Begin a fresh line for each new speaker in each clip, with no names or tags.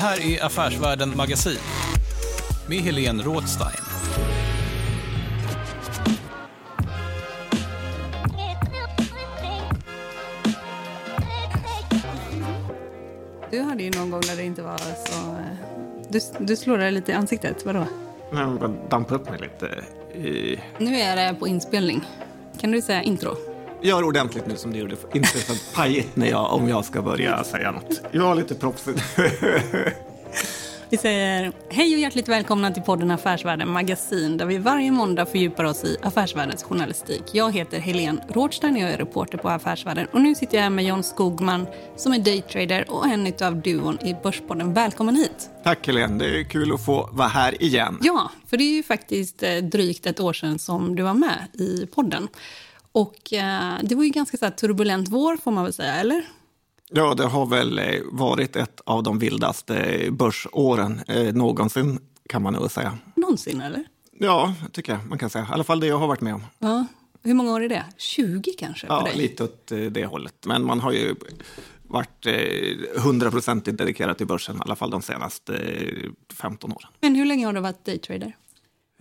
Här är Affärsvärlden Magasin med Helene Rådstein.
Du hade ju någon gång när det inte var så... eh, Du, du slår dig lite i ansiktet, vadå?
Jag bara dampa upp mig lite. I...
Nu är det på inspelning. Kan du säga intro?
Gör ordentligt nu som du gjorde. Inte så pajigt när jag, om jag ska börja säga något. Jag är lite proffsig.
Vi säger hej och hjärtligt välkomna till podden Affärsvärlden Magasin där vi varje måndag fördjupar oss i affärsvärldens journalistik. Jag heter Helene Rådstein och jag är reporter på Affärsvärlden. Och nu sitter jag här med John Skogman som är daytrader och en av duon i Börspodden. Välkommen hit!
Tack Helene, det är kul att få vara här igen.
Ja, för det är ju faktiskt eh, drygt ett år sedan som du var med i podden. Och eh, det var ju ganska så här, turbulent vår får man väl säga, eller?
Ja, det har väl eh, varit ett av de vildaste börsåren eh, någonsin kan man nog säga.
Någonsin, eller?
Ja, tycker jag man kan säga. I alla fall det jag har varit med om.
Ja. Hur många år är det? 20 kanske?
Ja, lite åt eh, det hållet. Men man har ju varit hundraprocentigt dedikerad till börsen, i alla fall de senaste eh, 15 åren.
Men hur länge har du varit daytrader?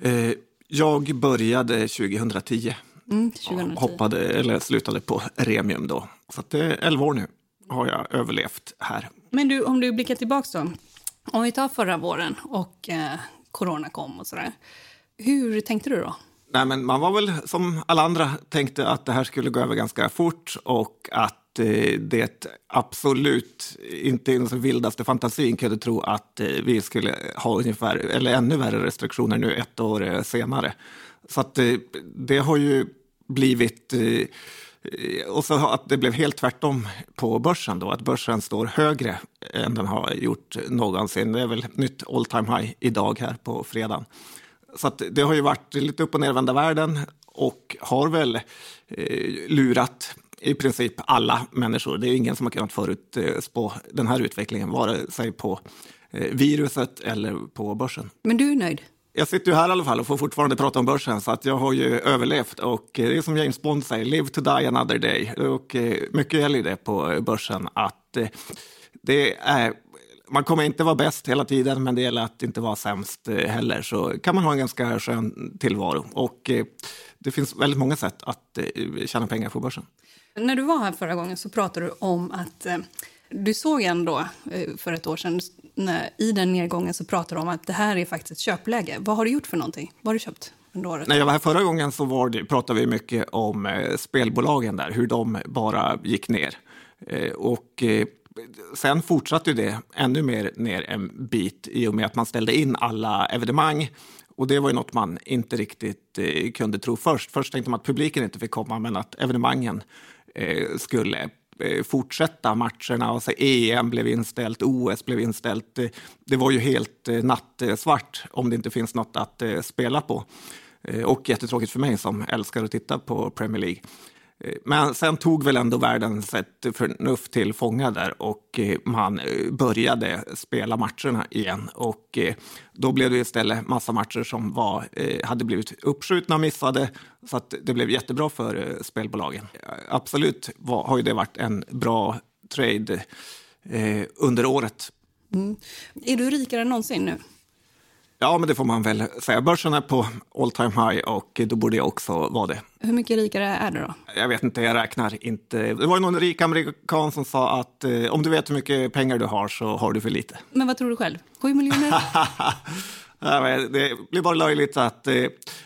Eh, Jag började 2010.
Mm, 2010.
Hoppade, eller slutade på Remium då. Så det är 11 år nu har jag överlevt här.
Men du, om du blickar tillbaka då. Om vi tar förra våren och eh, corona kom och sådär. Hur tänkte du då?
Nej, men man var väl som alla andra tänkte att det här skulle gå över ganska fort och att eh, det absolut inte i den vildaste fantasin kunde tro att eh, vi skulle ha ungefär, eller ännu värre restriktioner nu ett år eh, senare. Så att eh, det har ju blivit eh, eh, och så att det blev helt tvärtom på börsen då, att börsen står högre än den har gjort någonsin. Det är väl nytt all time high idag här på fredagen. Så att det har ju varit lite upp och nervända världen och har väl eh, lurat i princip alla människor. Det är ingen som har kunnat förutspå den här utvecklingen, vare sig på eh, viruset eller på börsen.
Men du är nöjd?
Jag sitter ju här i alla fall och får fortfarande prata om börsen så att jag har ju överlevt och eh, det är som James Bond säger, live to die another day. Och eh, mycket gäller ju det på eh, börsen att det är man kommer inte vara bäst hela tiden, men det gäller att inte vara sämst heller. Så kan man ha en ganska skön tillvaro. Och det finns väldigt många sätt att tjäna pengar på börsen.
När du var här förra gången så pratade du om att du såg ändå för ett år sedan när, i den nedgången så pratade du om att det här är faktiskt ett köpläge. Vad har du gjort för någonting? Vad har du köpt under året?
När jag var här förra gången så var det, pratade vi mycket om eh, spelbolagen där, hur de bara gick ner. Eh, och eh, sen fortsatte det ännu mer ner en bit i och med att man ställde in alla evenemang. Och det var ju något man inte riktigt eh, kunde tro först. Först tänkte man att publiken inte fick komma, men att evenemangen eh, skulle Eh, fortsätta matcherna. Alltså EM blev inställt, OS blev inställt. Eh, det var ju helt eh, nattsvart om det inte finns något att spela på. Och jättetråkigt för mig som älskar att titta på Premier League. Men sen tog väl ändå världens ett förnuft till fånga där och eh, man eh, började spela matcherna igen. Och eh, då blev det istället massa matcher som var, hade blivit uppskjutna och missade. Så att det blev jättebra för spelbolagen. Absolut var, har ju det varit en bra trade eh, under året. Mm.
Är du rikare än någonsin nu?
Ja, men det får man väl säga. Börsen är på all time high och då borde jag också vara det.
Hur mycket rikare är du då?
Jag vet inte, jag räknar inte. Det var någon rik amerikan som sa att eh, om du vet hur mycket pengar du har så har du för lite.
Men vad tror du själv? Sju miljoner?
Det blir bara löjligt att eh,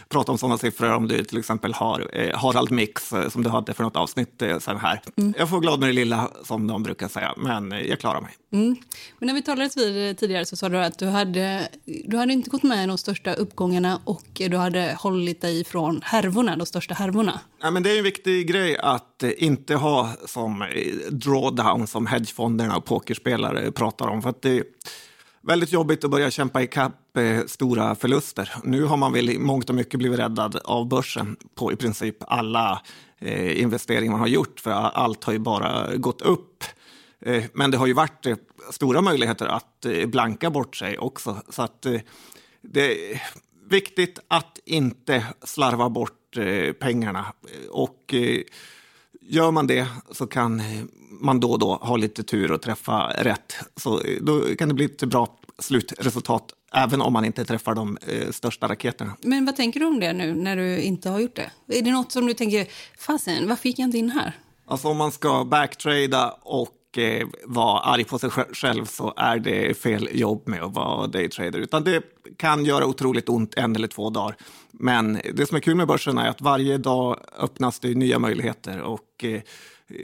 prata om sådana siffror om du till exempel har eh, Harald Mix eh, som du hade för något avsnitt eh, sen här. Mm. Jag får glad med det lilla som de brukar säga, men jag klarar mig.
Mm. Men när vi talades vid tidigare så sa du att du hade, du hade inte gått med i de största uppgångarna och du hade hållit dig från härvorna, de största härvorna.
Ja, men det är en viktig grej att inte ha som drawdown som hedgefonderna och pokerspelare pratar om. För att det, väldigt jobbigt att börja kämpa ikapp eh, stora förluster. Nu har man väl i mångt och mycket blivit räddad av börsen på i princip alla eh, investeringar man har gjort, för allt har ju bara gått upp. Eh, men det har ju varit eh, stora möjligheter att eh, blanka bort sig också. Så att eh, det är viktigt att inte slarva bort eh, pengarna. Och eh, gör man det så kan man då och då ha lite tur och träffa rätt. Så då kan det bli ett bra slutresultat även om man inte träffar de eh, största raketerna.
Men vad tänker du om det nu när du inte har gjort det? Är det något som du tänker, fasen, varför gick jag inte in här?
Alltså om man ska backtrada och eh, vara arg på sig själv så är det fel jobb med att vara daytrader. Utan det kan göra otroligt ont en eller två dagar. Men det som är kul med börsen är att varje dag öppnas det nya möjligheter och eh,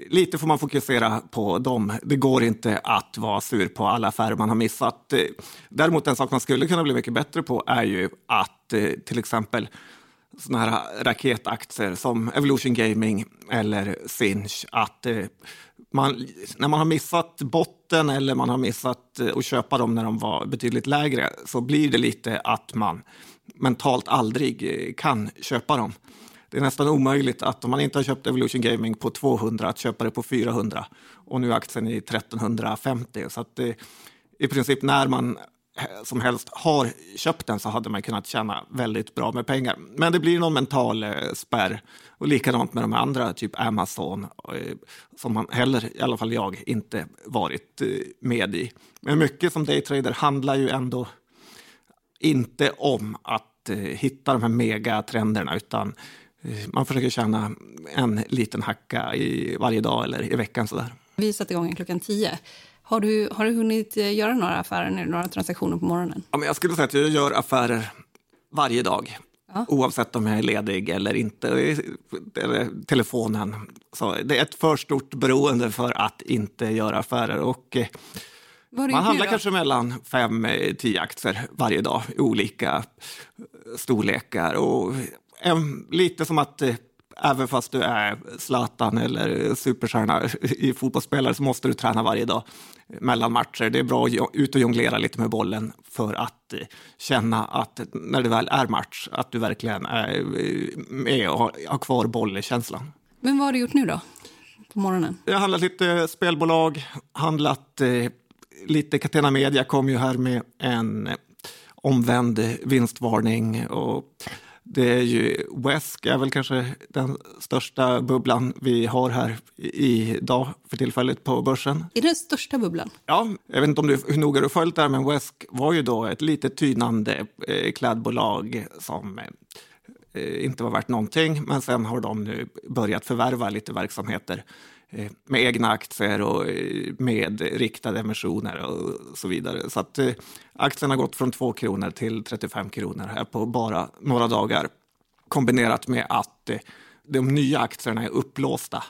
lite får man fokusera på dem. Det går inte att vara sur på alla affärer man har missat. Eh, däremot en sak man skulle kunna bli mycket bättre på är ju att eh, till exempel såna här raketaktier som Evolution Gaming eller Sinch, att eh, man, när man har missat botten eller man har missat eh, att köpa dem när de var betydligt lägre så blir det lite att man mentalt aldrig eh, kan köpa dem det är nästan omöjligt att om man inte har köpt Evolution Gaming på 200 att köpa det på 400 och nu är aktien i 1350. Så att det, i princip när man som helst har köpt den så hade man kunnat tjäna väldigt bra med pengar. Men det blir någon mental eh, spärr och likadant med de andra, typ Amazon, eh, som man heller, i alla fall jag, inte varit eh, med i. Men mycket som daytrader handlar ju ändå inte om att eh, hitta de här megatrenderna utan eh, man försöker tjäna en liten hacka i varje dag eller i veckan. Sådär.
Vi satte igång klockan tio. Har du, har du hunnit eh, göra några affärer nu, några transaktioner på morgonen?
Ja, men jag skulle säga att jag gör affärer varje dag. Ja. Oavsett om jag är ledig eller inte. Eller telefonen. Så det är ett för stort beroende för att inte göra affärer. Och, eh, man handlar kanske mellan fem, eh, tio aktier varje dag i olika storlekar. Och lite som att eh, även fast du är Zlatan eller superstjärna i fotbollsspelare så måste du träna varje dag mellan matcher. Det är bra att ut och jonglera lite med bollen för att eh, känna att när det väl är match, att du verkligen är eh, med och har kvar bollkänslan.
Men vad har du gjort nu då, på morgonen?
Jag har handlat lite spelbolag, handlat eh, lite Catena Media kom ju här med en omvänd vinstvarning och det är ju Wesk är väl kanske den största bubblan vi har här idag för tillfället på börsen.
Är det den största bubblan?
Ja, jag vet inte om du, hur noga du har följt det här, men Wesk var ju då ett litet tynande eh, klädbolag som eh, inte var värt någonting, men sen har de nu börjat förvärva lite verksamheter Eh, med egna aktier och eh, med riktade emissioner och så vidare. Så att eh, aktien har gått från 2 kronor till 35 kronor här på bara några dagar. Kombinerat med att de nya aktierna är upplåsta,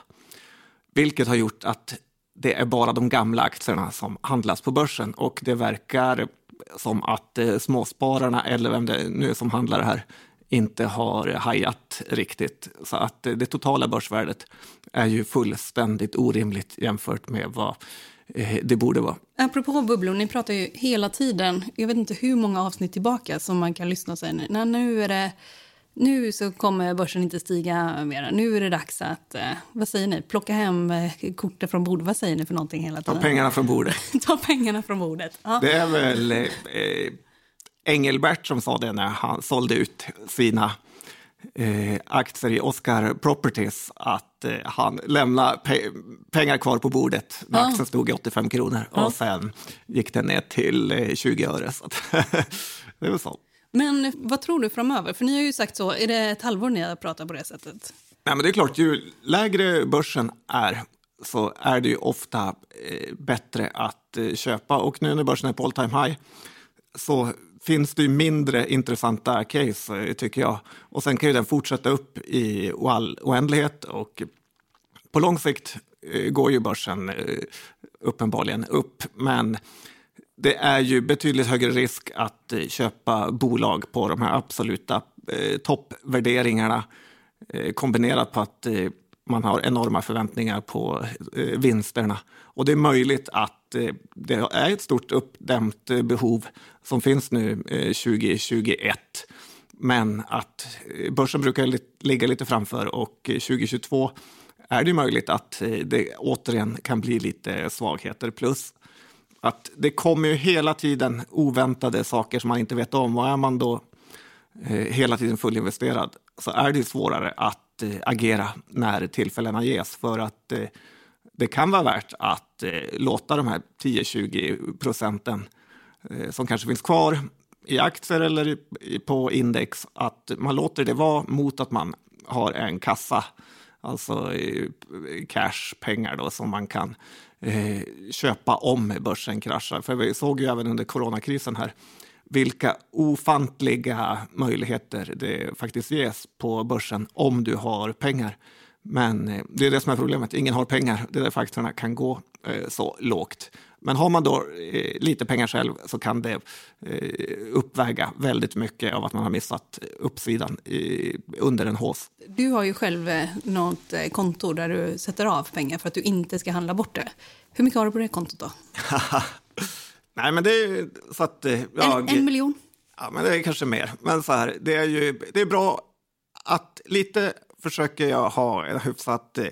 vilket har gjort att det är bara de gamla aktierna som handlas på börsen och det verkar som att småspararna eller vem det nu är som handlar här inte har hajat riktigt. Så att det totala börsvärdet är ju fullständigt orimligt jämfört med vad eh, det borde vara.
Apropå bubblor, ni pratar ju hela tiden, jag vet inte hur många avsnitt tillbaka som man kan lyssna och säga nej, nu är det nu så kommer börsen inte stiga mer. Nu är det dags att, eh, vad säger ni, plocka hem eh, kortet från bordet. Vad säger ni för någonting hela tiden?
Ta pengarna från bordet.
Ta pengarna från bordet.
Ja. Det är väl eh, Engelbert som sa det när han sålde ut sina eh, aktier i Oscar Properties att eh, han lämnade pe pengar kvar på bordet när ja. aktien stod i 85 kronor ja. och sen gick den ner till eh, 20 öre. Så det var så.
Men vad tror du framöver? För ni har ju sagt så, är det ett halvår ni har pratat på det sättet?
Nej, men det är klart, ju lägre börsen är så är det ju ofta eh, bättre att eh, köpa. Och nu när börsen är på all time high så finns det ju mindre intressanta case, eh, tycker jag. Och sen kan ju den fortsätta upp i all oändlighet och på lång sikt eh, går ju börsen eh, uppenbarligen upp. Men det är ju betydligt högre risk att köpa bolag på de här absoluta toppvärderingarna kombinerat på att man har enorma förväntningar på vinsterna. Och det är möjligt att Eh, det är ett stort uppdämt eh, behov som finns nu eh, 2021. Men att börsen brukar ligga lite framför och 2022 är det möjligt att det återigen kan bli lite svagheter. Plus att det kommer ju hela tiden oväntade saker som man inte vet om. Och är man då hela tiden fullinvesterad så är det svårare att agera när tillfällena ges. För att eh, det kan vara värt att eh, låta de här 10-20 procenten eh, som kanske finns kvar i aktier eller på index, att man låter det vara mot att man har en kassa, alltså cash, pengar då, som man kan eh, köpa om börsen kraschar. För vi såg ju även under coronakrisen här vilka ofantliga möjligheter det faktiskt ges på börsen om du har pengar. Men eh, det är det som är problemet, ingen har pengar. Det är därför aktierna kan gå eh, så lågt. Men har man då eh, lite pengar själv så kan det uppväga väldigt mycket av att man har missat uppsidan under en hås.
Du har ju själv något konto där du sätter av pengar för att du inte ska handla bort det. Hur mycket har du på det kontot då?
Nej, men det är så att...
Jag, en, en miljon?
Ja, men det är kanske mer. Men så här, det är ju det är bra att lite försöker jag ha en hyfsat eh,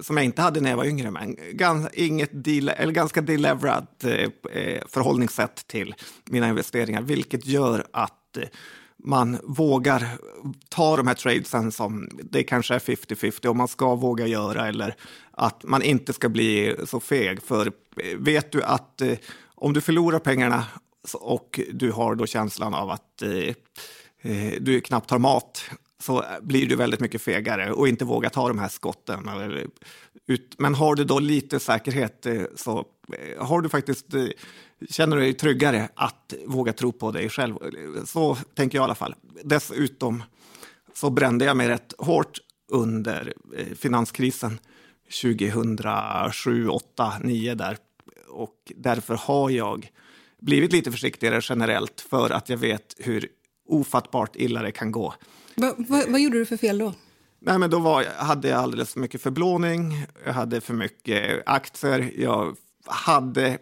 som jag inte hade när jag var yngre, men gans, inget deal, eller ganska deleverat eh, eh, förhållningssätt till mina investeringar, vilket gör att man vågar ta de här tradesen som det kanske är 50-50 och man ska våga göra eller att man inte ska bli så feg. För vet du att eh, om du förlorar pengarna och du har då känslan av att eh, du knappt har mat så blir du väldigt mycket fegare och inte vågar ta de här skotten. Men har du då lite säkerhet eh, så eh, har du faktiskt, eh, känner du dig tryggare att våga tro på dig själv. Så tänker jag i alla fall. Dessutom så brände jag mig rätt hårt under finanskrisen 2007, 8, 9 där och därför har jag blivit lite försiktigare generellt för att jag vet hur ofattbart illa det kan gå.
Va, va, vad gjorde du för fel då?
Nej, men då var, hade jag alldeles för mycket förblåning, jag hade för mycket aktier, jag hade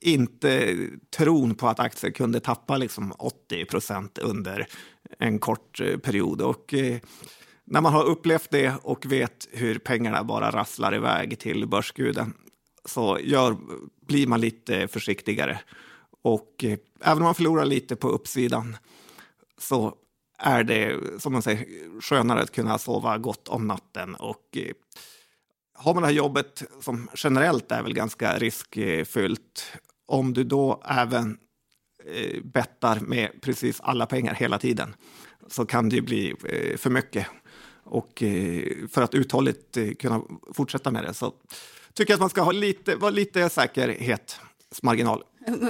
inte tron på att aktier kunde tappa liksom 80 procent under en kort eh, period. Och, eh, när man har upplevt det och vet hur pengarna bara rasslar iväg till börsguden så gör, blir man lite försiktigare. Och eh, även om man förlorar lite på uppsidan så är det, som man säger, skönare att kunna sova gott om natten. Och eh, har man det här jobbet som generellt är väl ganska riskfyllt, om du då även eh, bettar med precis alla pengar hela tiden så kan det ju bli eh, för mycket. Och för att uthålligt kunna fortsätta med det så tycker jag att man ska ha lite, vara lite säkerhetsmarginal.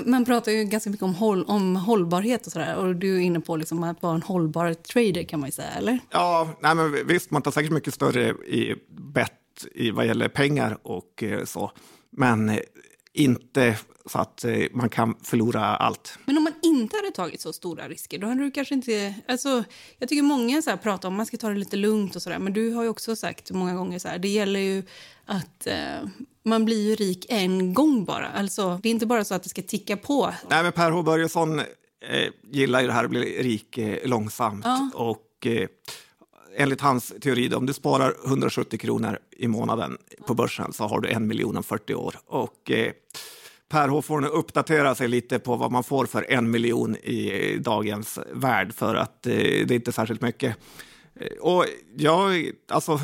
Man pratar ju ganska mycket om, håll, om hållbarhet och sådär. Och du är inne på liksom att vara en hållbar trader kan man ju säga, eller?
Ja, nej men visst, man tar säkert mycket större i bett i vad gäller pengar och eh, så. Men eh, inte så att eh, man kan förlora allt.
Men om man inte hade tagit så stora risker, då hade du kanske inte... Alltså, jag tycker många så här pratar om att man ska ta det lite lugnt och sådär, men du har ju också sagt många gånger så här, det gäller ju att eh, man blir ju rik en gång bara. Alltså, det är inte bara så att det ska ticka på.
Nej, men Per H Börjesson eh, gillar ju det här att bli rik eh, långsamt. Ja. Och eh, enligt hans teori, om du sparar 170 kronor i månaden på börsen så har du en miljon om 40 år. Och eh, Per H får nu uppdatera sig lite på vad man får för en miljon i dagens värld för att eh, det är inte särskilt mycket. Eh, och ja, alltså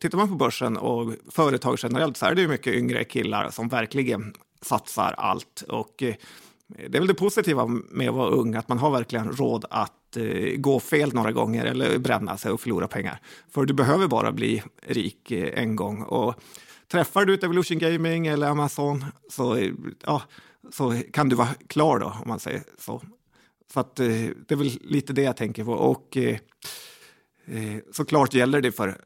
tittar man på börsen och företag generellt så är det ju mycket yngre killar som verkligen satsar allt. Och eh, det är väl det positiva med att vara ung, att man har verkligen råd att eh, gå fel några gånger eller bränna sig och förlora pengar. För du behöver bara bli rik eh, en gång. Och träffar du ett Evolution Gaming eller Amazon så, ja, så kan du vara klar då, om man säger så. Så att, det är väl lite det jag tänker på. Och eh, såklart gäller det för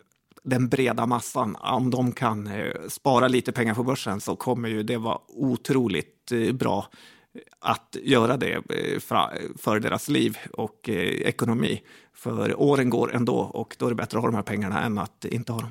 den breda massan. Om de kan eh, spara lite pengar på börsen så kommer ju det vara otroligt eh, bra eh, att göra det för deras liv och ekonomi. För åren går ändå och då är det bättre att ha de här pengarna än att inte ha dem.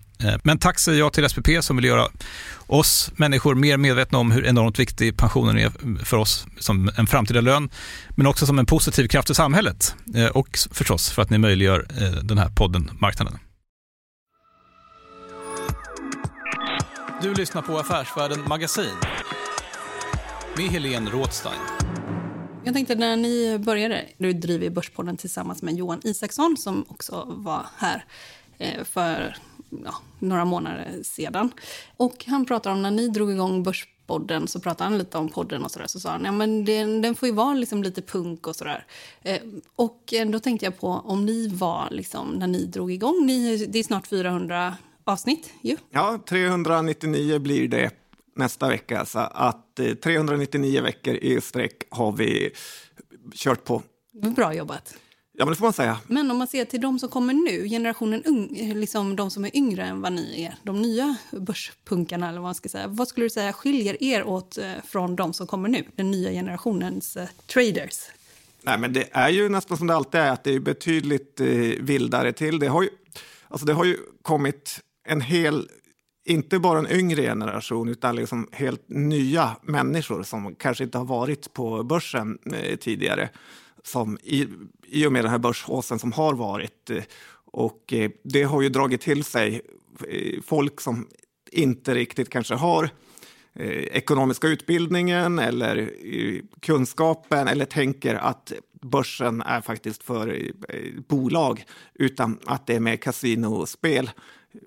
Eh, men tack säger jag till SPP som vill göra oss människor mer medvetna om hur enormt viktig pensionen är för oss som en framtida lön, men också som en positiv kraft i samhället eh, och förstås för att ni möjliggör eh, den här podden Marknaden. Du lyssnar på Affärsvärlden Magasin med Helene Rådstein.
Jag tänkte när ni började, du driver Börspodden tillsammans med Johan Isaksson som också var här för ja, några månader sedan. Och han pratar om när ni drog igång Börspodden så pratade han lite om podden och sådär. Så sa han ja, men den, den får ju vara liksom lite punk och sådär. Eh, och då tänkte jag på om ni var liksom när ni drog igång. Ni, det är snart 400 avsnitt ju.
Ja, 399 blir det nästa vecka. Så att eh, 399 veckor i sträck har vi kört på.
Bra jobbat.
Ja, men det får man säga.
Men om man ser till de som kommer nu, generationen ung, liksom de som är yngre än vad ni är, de nya börspunkarna eller vad man ska säga. Vad skulle du säga skiljer er åt eh, från de som kommer nu, den nya generationens uh, traders?
Nej, men det är ju nästan som det alltid är, att det är betydligt eh, vildare till. Det har, ju, alltså det har ju kommit en hel inte bara en yngre generation utan liksom helt nya människor som kanske inte har varit på börsen eh, tidigare som i, i och med den här börshaussen som har varit. Eh, och eh, det har ju dragit till sig eh, folk som inte riktigt kanske har ekonomiska utbildningen eller kunskapen eller tänker att börsen är faktiskt för bolag utan att det är mer kasinospel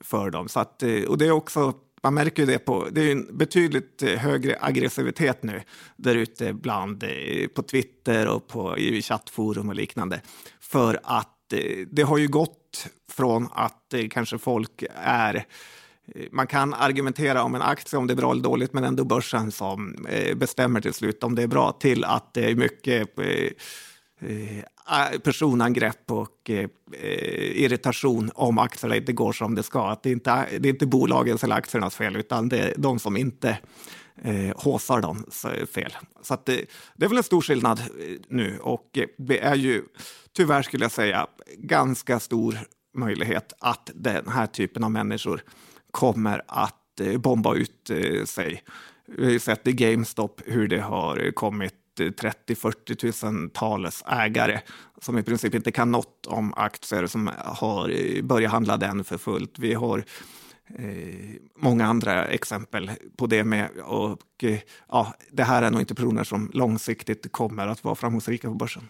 för dem. Så att, och det är också man märker ju det på, det är en betydligt eh, högre aggressivitet nu där ute bland, eh, på Twitter och på, i chattforum och liknande. För att eh, det har ju gått från att kanske folk är man kan argumentera om en aktie, om det är bra eller dåligt, men ändå börsen som bestämmer till slut om det är bra, till att det är mycket Eh, personangrepp och eh, eh, irritation om aktierna inte går som det ska. Att det, inte är, det är inte bolagens eller aktiernas fel, utan det är de som inte eh, håsar dem fel. Så att det, det är väl en stor skillnad nu och det är ju tyvärr skulle jag säga ganska stor möjlighet att den här typen av människor kommer att bomba ut sig. Vi har sett i GameStop hur det har kommit 30-40 000 tals ägare som i princip inte kan något om aktier som har börjat handla den för fullt. Vi har eh, många andra exempel på det med. Och, eh, ja, det här är nog inte personer som långsiktigt kommer att vara framgångsrika på börsen.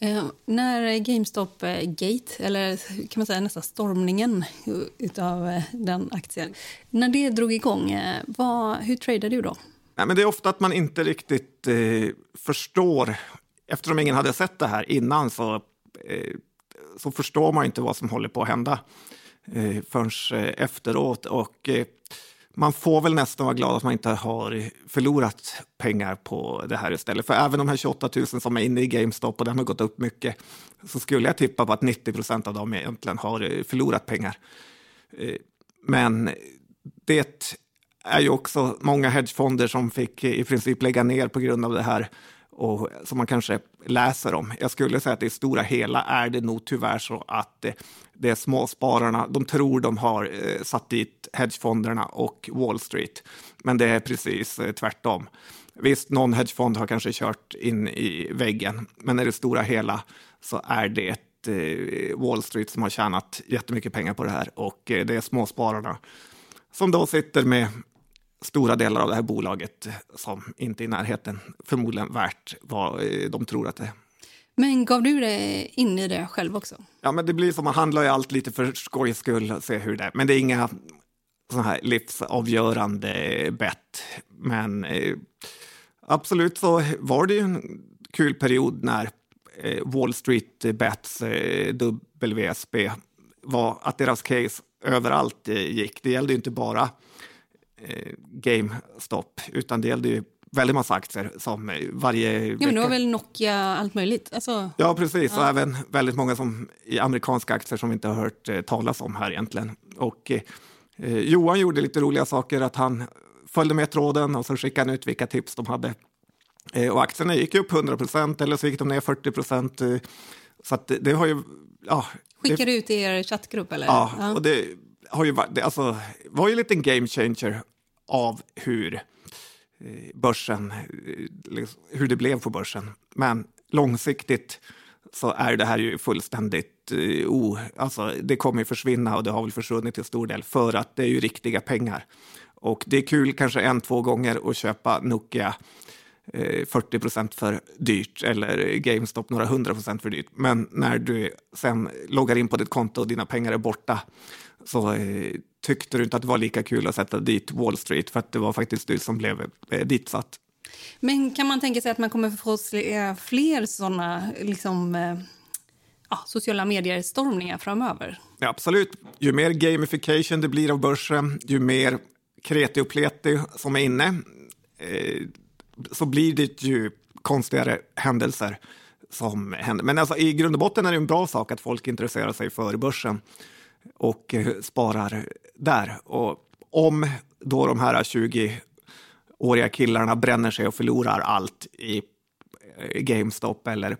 Eh, när GameStop-gate, eh, eller kan man säga nästan stormningen av eh, den aktien, när det drog igång, eh, vad, hur tradade du då?
Nej, men det är ofta att man inte riktigt eh, förstår, eftersom ingen hade sett det här innan så, eh, så förstår man inte vad som håller på att hända eh, förrän eh, efteråt. Och, eh, man får väl nästan vara glad att man inte har förlorat pengar på det här istället. För även de här 28 000 som är inne i GameStop och den har gått upp mycket så skulle jag tippa på att 90 procent av dem egentligen har eh, förlorat pengar. Men det är ju också många hedgefonder som fick i princip lägga ner på grund av det här och som man kanske läser om. Jag skulle säga att i stora hela är det nog tyvärr så att det, det är småspararna, de tror de har eh, satt dit hedgefonderna och Wall Street, men det är precis eh, tvärtom. Visst, någon hedgefond har kanske kört in i väggen, men i det stora hela så är det eh, Wall Street som har tjänat jättemycket pengar på det här och eh, det är småspararna som då sitter med stora delar av det här bolaget som inte är i närheten förmodligen värt vad eh, de tror att det är.
Men gav du dig in i det själv också?
Ja, men det blir som man handlar ju allt lite för skojs skull, se hur det är. Men det är inga sådana här livsavgörande bett. Men eh, absolut så var det ju en kul period när eh, Wall Street Bets, eh, WSB, var att deras case överallt eh, gick. Det gällde ju inte bara eh, GameStop, utan det gällde ju väldigt massa aktier som varje
ja, Men det var väl Nokia, allt möjligt? Alltså,
ja, precis. Ja. Och även väldigt många som, i amerikanska aktier som vi inte har hört eh, talas om här egentligen. Och eh, Johan gjorde lite roliga saker, att han följde med tråden och så skickade han ut vilka tips de hade. Eh, och aktierna gick upp 100 procent eller så gick de ner 40 procent. Eh, så att det, det, har ju... Ja,
Skickade du ut i er chattgrupp? Eller?
Ja, ja, och det har ju varit, det, alltså, var ju en liten game changer av hur eh, börsen, eh, liksom, hur det blev på börsen. Men långsiktigt så är det här ju fullständigt oh, alltså det kommer ju försvinna och det har väl försvunnit till stor del för att det är ju riktiga pengar. Och det är kul kanske en, två gånger att köpa Nokia 40 procent för dyrt eller GameStop några hundra procent för dyrt. Men när du sen loggar in på ditt konto och dina pengar är borta så eh, tyckte du inte att det var lika kul att sätta dit Wall Street för att det var faktiskt du som blev eh, ditsatt.
Men kan man tänka sig att man kommer få se fler sådana liksom, eh, ja, sociala medier-stormningar framöver?
Ja, absolut. Ju mer gamification det blir av börsen, ju mer kreti och pleti som är inne, eh, så blir det ju konstigare händelser som händer. Men alltså, i grund och botten är det en bra sak att folk intresserar sig för börsen och eh, sparar där. Och om då de här 20-åriga killarna bränner sig och förlorar allt i eh, GameStop eller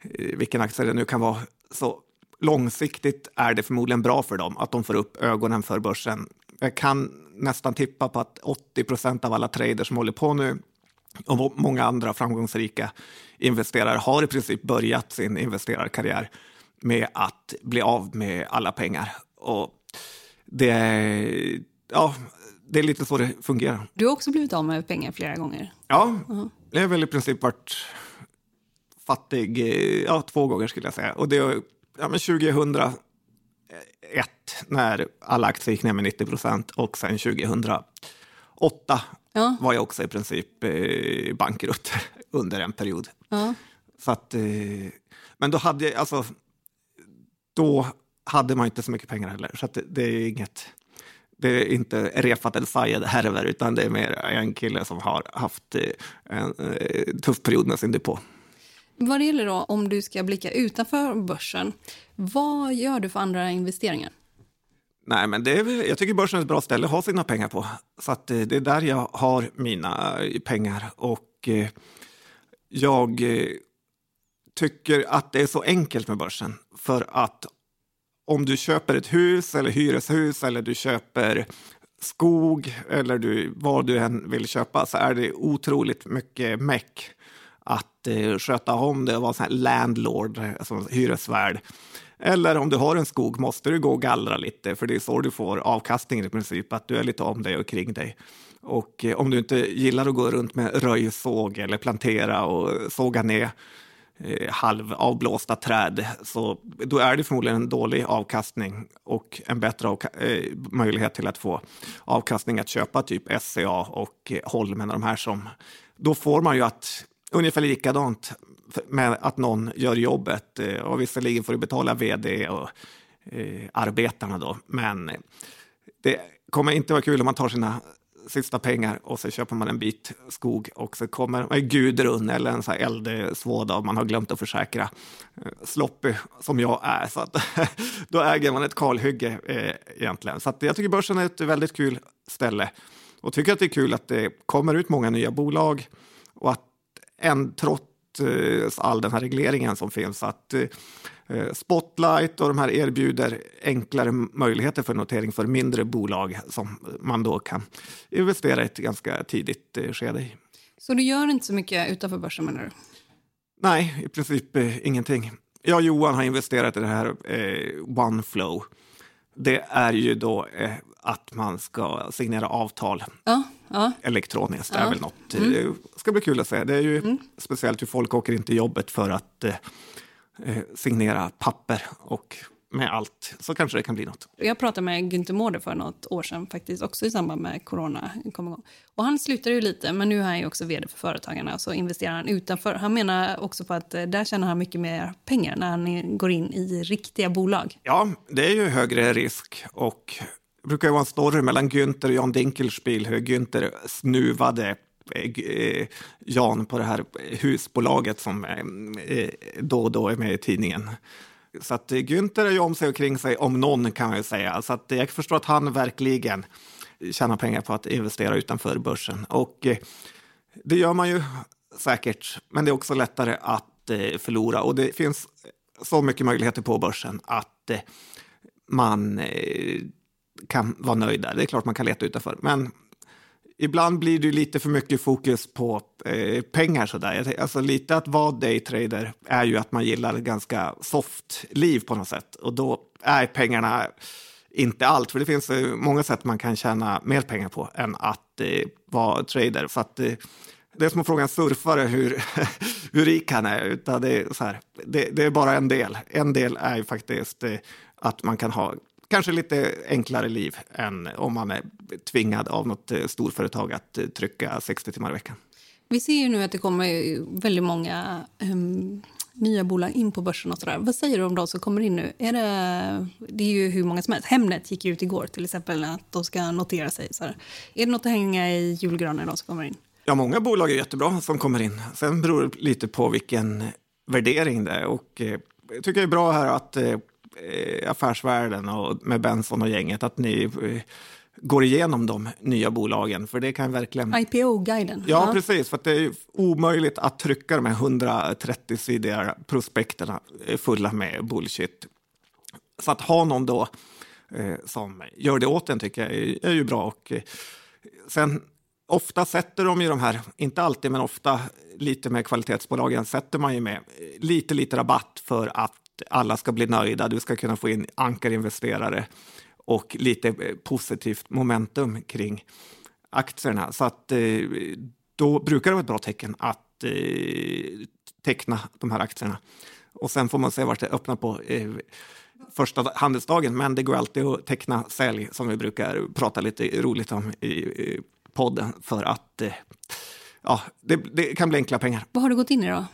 eh, vilken aktie det nu kan vara, så långsiktigt är det förmodligen bra för dem att de får upp ögonen för börsen. Jag kan nästan tippa på att 80 procent av alla traders som håller på nu och många andra framgångsrika investerare har i princip börjat sin investerarkarriär med att bli av med alla pengar. Och det, är, ja, det är lite så det fungerar.
Du har också blivit av med pengar flera gånger.
Ja, uh -huh. jag har väl i princip varit fattig ja, två gånger skulle jag säga. Och det ja, men 2001 när alla aktier gick ner med 90 procent och sen 2008 ja. var jag också i princip eh, bankrutt under en period. Ja. Så att, eh, men då hade jag, alltså, då hade man inte så mycket pengar heller. Så det, det, är inget, det är inte Refat El Sayed härver, utan det är mer en kille som har haft eh, en, en eh, tuff period med sin depå.
Vad det gäller då, om du ska blicka utanför börsen, vad gör du för andra investeringar?
Nej, men det är, jag tycker börsen är ett bra ställe att ha sina pengar på. Så att eh, det är där jag har mina eh, pengar. Och eh, jag eh, tycker att det är så enkelt med börsen. För att om du köper ett hus eller hyreshus eller du köper skog eller du, vad du än vill köpa så är det otroligt mycket meck att eh, sköta om det och vara sån här landlord, alltså hyresvärd. Eller om du har en skog måste du gå och gallra lite, för det är så du får avkastningen i princip, att du är lite om dig och kring dig. Och eh, om du inte gillar att gå runt med röjsåg eller plantera och såga ner eh, halvavblåsta träd, så då är det förmodligen en dålig avkastning och en bättre eh, möjlighet till att få avkastning att köpa typ SCA och Holmen och de här som då får man ju att ungefär likadant med att någon gör jobbet. Eh, och visserligen får du betala vd och eh, arbetarna då, men det kommer inte vara kul om man tar sina sista pengar och så köper man en bit skog och så kommer en Gudrun eller en eldsvåda och man har glömt att försäkra eh, sloppy som jag är. Så att, då äger man ett kalhygge eh, egentligen. Så att jag tycker börsen är ett väldigt kul ställe och tycker att det är kul att det kommer ut många nya bolag en trots eh, all den här regleringen som finns. Att eh, Spotlight och de här erbjuder enklare möjligheter för notering för mindre bolag som man då kan investera i ett ganska tidigt eh, skede i.
Så du gör inte så mycket utanför börsen menar du?
Nej, i princip ingenting. Jag och Johan har investerat i det här OneFlow. Det är ju då eh, att man ska signera avtal
ja, ja.
elektroniskt. Det är väl något. Mm. Det ska bli kul att se. Det är ju mm. speciellt hur folk åker in till jobbet för att eh, eh, signera papper och med allt så kanske det kan bli något.
Jag pratade med Günther Mårder för något år sedan faktiskt, också i samband med corona kom igång. Och han slutade ju lite, men nu är han ju också vd för Företagarna, så investerar han utanför. Han menar också på att eh, där tjänar han mycket mer pengar när han går in i riktiga bolag.
Ja, det är ju högre risk och det brukar vara en story mellan Günther och Jan Dinkelspiel, hur Günther snuvade eh, Jan på det här husbolaget som eh, då och då är med i tidningen. Så att eh, Günther är ju om sig och kring sig, om någon kan man ju säga. Så att eh, jag förstår att han verkligen tjänar pengar på att investera utanför börsen. Och eh, det gör man ju säkert, men det är också lättare att förlora. Och det finns så mycket möjligheter på börsen att man kan vara nöjd där. Det är klart man kan leta utanför, men ibland blir det lite för mycket fokus på eh, pengar. Sådär. Alltså, lite att vara daytrader är ju att man gillar ett ganska soft liv på något sätt och då är pengarna inte allt, för det finns eh, många sätt man kan tjäna mer pengar på än att eh, vara trader. Så att, eh, det är som att fråga en surfare hur, hur rik han är. Utan det, är så här, det, det, är bara en del. En del är ju faktiskt eh, att man kan ha kanske lite enklare liv än om man är tvingad av något eh, storföretag att eh, trycka 60 timmar i veckan.
Vi ser ju nu att det kommer väldigt många um, nya bolag in på börsen. och sådär. Vad säger du om de som kommer in nu? Är det, det är ju hur många som helst. Hemnet gick ut igår till exempel att de ska notera sig. Så Är det något att hänga i julgranen de som kommer in?
Ja, många bolag är jättebra som kommer in. Sen beror det lite på vilken värdering det är. Och, eh, jag tycker det är bra här att eh, Eh, affärsvärlden och med Benson och gänget, att ni eh, går igenom de nya bolagen. För det kan verkligen...
IPO-guiden.
Ja, ja, precis. För det är omöjligt att trycka de här 130-sidiga prospekterna eh, fulla med bullshit. Så att ha någon då eh, som gör det åt en tycker jag är, är ju bra. Och, eh, sen ofta sätter de ju de här, inte alltid men ofta lite med kvalitetsbolagen, sätter man ju med lite, lite rabatt för att alla ska bli nöjda, du ska kunna få in ankarinvesterare och lite eh, positivt momentum kring aktierna. Så att eh, då brukar det vara ett bra tecken att eh, teckna de här aktierna. Och sen får man se vart det öppnar på första handelsdagen, men det går alltid att teckna sälj som vi brukar prata lite roligt om i podden för att ja, det, det kan bli enkla pengar.
Vad har du gått in i då?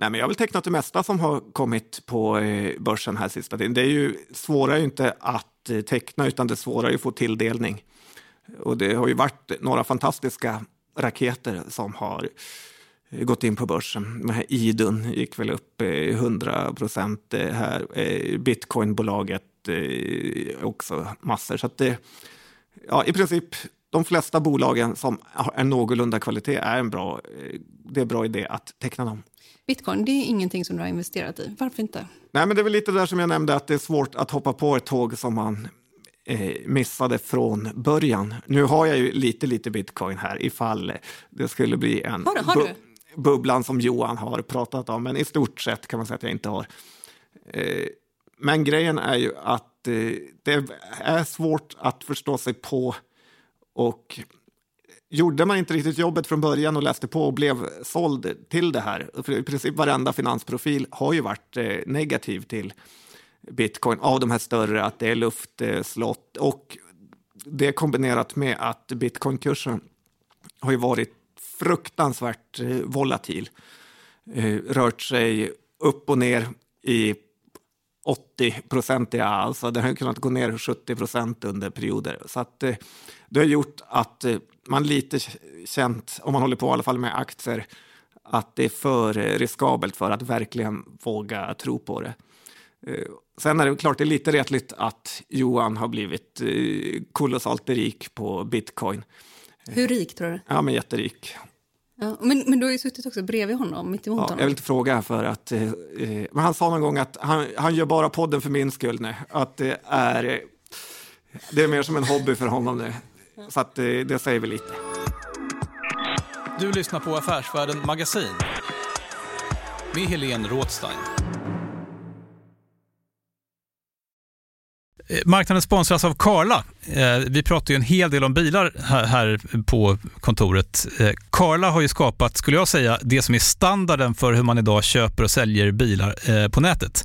Nej, men jag har väl tecknat det mesta som har kommit på eh, börsen här sista tiden. Det är ju svårare inte att eh, teckna, utan det är svårare att få tilldelning. Och det har ju varit några fantastiska raketer som har eh, gått in på börsen. Den här Idun gick väl upp 100 procent här. Bitcoinbolaget också massor. Så att det, ja, i princip de flesta bolagen som är någorlunda kvalitet är en bra, det är en bra idé att teckna dem.
Bitcoin, det är ingenting som du har investerat i. Varför inte?
Nej, men det är väl lite där som jag nämnde, att det är svårt att hoppa på ett tåg som man eh, missade från början. Nu har jag ju lite, lite bitcoin här ifall det skulle bli en
har har?
Bu bubblan som Johan har pratat om, men i stort sett kan man säga att jag inte har. Eh, men grejen är ju att eh, det är svårt att förstå sig på och gjorde man inte riktigt jobbet från början och läste på och blev såld till det här, för i princip varenda finansprofil har ju varit eh, negativ till bitcoin av de här större, att det är luftslott eh, och det kombinerat med att bitcoinkursen har ju varit fruktansvärt eh, volatil. Eh, rört sig upp och ner i 80 procentiga, alltså den har kunnat gå ner 70 procent under perioder. Så att eh, det har gjort att eh, man lite känt, om man håller på i alla fall med aktier, att det är för riskabelt för att verkligen våga tro på det. Eh, sen är det klart det är lite retligt att Johan har blivit eh, kolossalt rik på bitcoin.
Hur rik tror du?
Ja, men jätterik.
Ja, men, men du har ju suttit också bredvid honom, mitt emot
ja,
honom.
Jag vill inte fråga för att... Eh, men han sa någon gång att han, han gör bara podden för min skull nu. Att det är... Det är mer som en hobby för honom nu. Så att, eh, det, säger vi lite.
Du lyssnar på Affärsvärlden Magasin med Helene Rådstein. Eh, marknaden sponsras av Karla. Eh, vi pratar ju en hel del om bilar här på kontoret. Karla har ju skapat, skulle jag säga, det som är standarden för hur man idag köper och säljer bilar på nätet.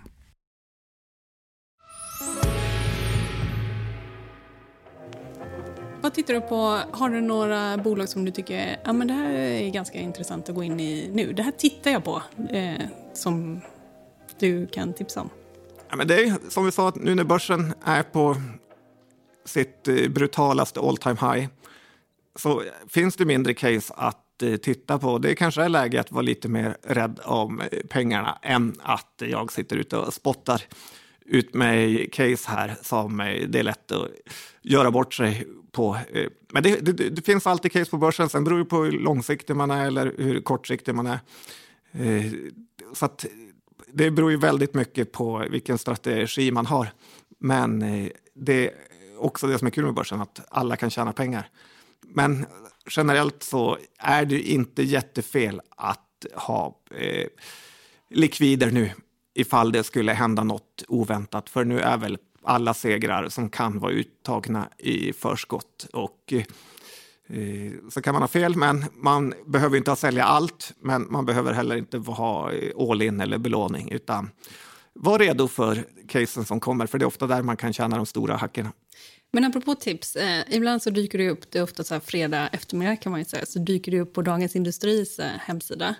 Vad tittar du på? Har du några bolag som du tycker ja, men det här är ganska intressant att gå in i nu? Det här tittar jag på, eh, som du kan tipsa om.
Ja, men det är som vi sa, nu när börsen är på sitt eh, brutalaste all time high så finns det mindre case att eh, titta på. Det kanske är läge att vara lite mer rädd om eh, pengarna än att jag sitter ute och spottar ut mig case här som det är lätt att göra bort sig på. Eh, men det, det, det, finns alltid case på börsen, sen beror det på hur långsiktig man är eller hur kortsiktig man är. Eh, så att det beror ju väldigt mycket på vilken strategi man har. Men eh, det är också det som är kul med börsen, att alla kan tjäna pengar. Men generellt så är det inte jättefel att ha eh, likvider nu ifall det skulle hända något oväntat. För nu är väl alla segrar som kan vara uttagna i förskott. Och, eh, så kan man ha fel, men man behöver inte ha sälja allt. Men man behöver heller inte ha all in eller belåning, utan var redo för casen som kommer, för det är ofta där man kan tjäna de stora hackerna.
Men apropå tips, eh, ibland så dyker det upp, det är ofta så här fredag eftermiddag kan man ju säga, så dyker det upp på Dagens Industris eh, hemsida.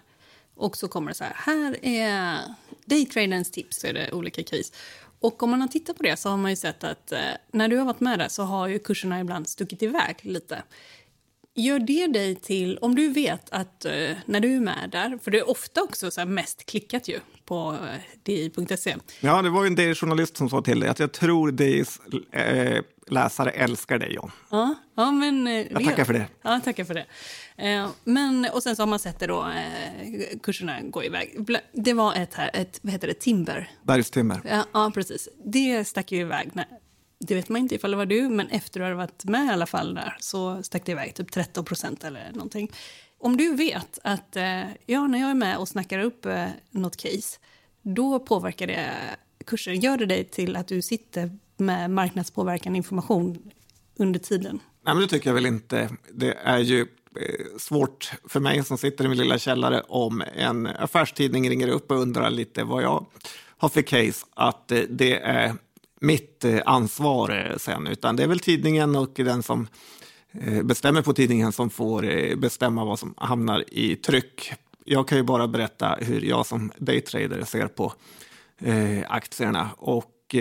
Och så kommer det så här, här är daytraderns tips, så är det olika case. Och om man har tittat på det så har man ju sett att eh, när du har varit med där så har ju kurserna ibland stuckit iväg lite. Gör det dig till, om du vet att eh, när du är med där, för det är ofta också så här mest klickat ju på eh, di.se.
Ja, det var ju en DI-journalist som sa till dig att jag tror DIs eh, läsare älskar dig, John.
Ja, ja men... eh,
Jag tackar för det.
Ja, tackar för det. Men, och sen så har man sett det då, eh, kurserna gå iväg. Det var ett här, ett, vad heter det, Timber.
Bergstimmer.
Ja, ja, precis. Det stack ju iväg. När, det vet man inte ifall det var du, men efter du hade varit med i alla fall där så stack det iväg typ 13 procent eller någonting. Om du vet att eh, ja, när jag är med och snackar upp eh, något case, då påverkar det kursen. Gör det dig till att du sitter med marknadspåverkande information under tiden?
Nej, men det tycker jag väl inte. Det är ju eh, svårt för mig som sitter i min lilla källare om en affärstidning ringer upp och undrar lite vad jag har för case, att eh, det är mitt eh, ansvar sen, utan det är väl tidningen och den som bestämmer på tidningen som får bestämma vad som hamnar i tryck. Jag kan ju bara berätta hur jag som daytrader ser på aktierna. Och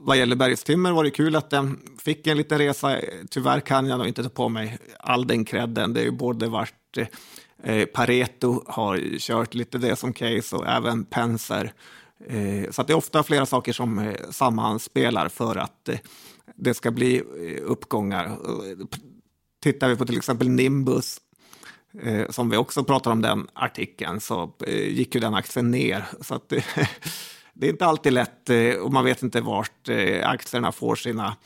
vad gäller Bergstimmer var det kul att den fick en liten resa. Tyvärr kan jag nog inte ta på mig all den credden. Det är ju både vart eh, Pareto har kört lite det som case och även Penser. Eh, så att det är ofta flera saker som eh, sammanspelar för att eh, det ska bli eh, uppgångar. Tittar vi på till exempel Nimbus eh, som vi också pratar om den artikeln, så eh, gick ju den aktien ner. Så att, eh, det är inte alltid lätt eh, och man vet inte vart eh, aktierna får sina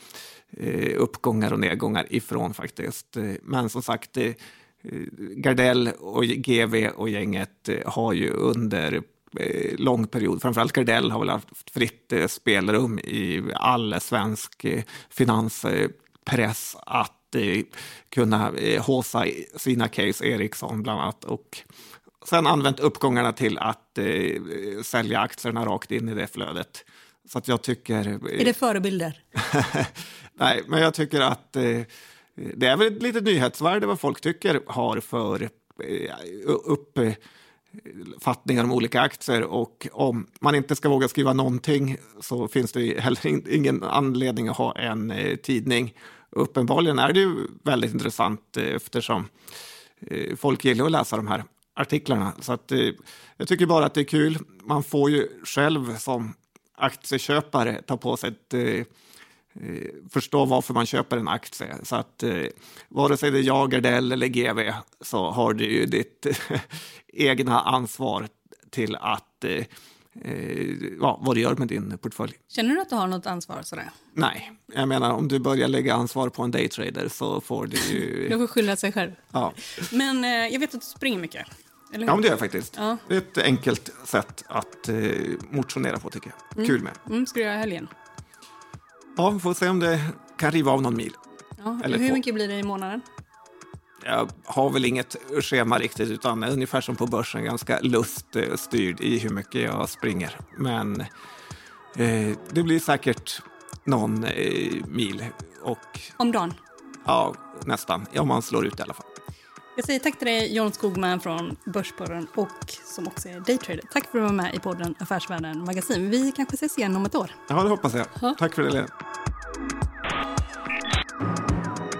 eh, uppgångar och nedgångar ifrån faktiskt. Men som sagt, Gardell och GV och gänget har ju under lång period, framförallt Gardell har väl haft fritt spelrum i all svensk finanspress att kunna håsa sina case, Ericsson bland annat. Och sen använt uppgångarna till att eh, sälja aktierna rakt in i det flödet. Så att jag tycker... eh,
Är det förebilder?
Nej, men jag tycker att eh, det är väl ett litet nyhetsvärde vad folk tycker har för eh, uppfattningar om olika aktier. Och om man inte ska våga skriva någonting så finns det heller in- ingen anledning att ha en eh, tidning. Uppenbarligen är det ju väldigt intressant eh, eftersom eh, folk gillar att läsa de här artiklarna. Så att, eh, jag tycker bara att det är kul. Man får ju själv som aktieköpare ta på sig ett eh, eh, förstå varför man köper en aktie. Så att eh, vare sig det är jag, Gardell eller GV så har du ju ditt egna ansvar till att eh, ja, vad du gör med din portfölj.
Känner du att du har något ansvar? Sådär?
Nej, jag menar om du börjar lägga ansvar på en daytrader så får du
Du
ju...
får skylla sig själv.
ja.
Men eh, jag vet att du springer mycket. Eller hur?
ja, men det gör jag faktiskt.
Ja.
Det är ett enkelt sätt att eh, motionera på tycker jag. Kul med.
Mm, ska du göra helgen?
Ja, vi får se om det kan riva av någon mil.
Ja.
Eller
Hur
två.
mycket blir det i månaden?
Jag har väl inget schema riktigt, utan är ungefär som på börsen, ganska luststyrd i hur mycket jag springer. Men eh, det blir säkert någon eh, mil och
Om dagen?
ja, nästan. Ja, man slår ut i alla fall.
Jag säger tack till dig, John Skogman från Börspodden och som också är daytrader. Tack för att du var med i podden Affärsvärlden Magasin. Vi kanske ses igen om ett år.
Ja, det hoppas jag. Tack för det, Lena.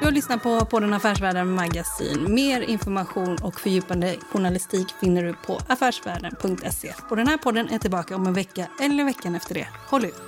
Du har lyssnat på podden Affärsvärlden Magasin. Mer information och fördjupande journalistik finner du på affärsvärlden.se. Och den här podden är tillbaka om en vecka eller veckan efter det. Håll ut!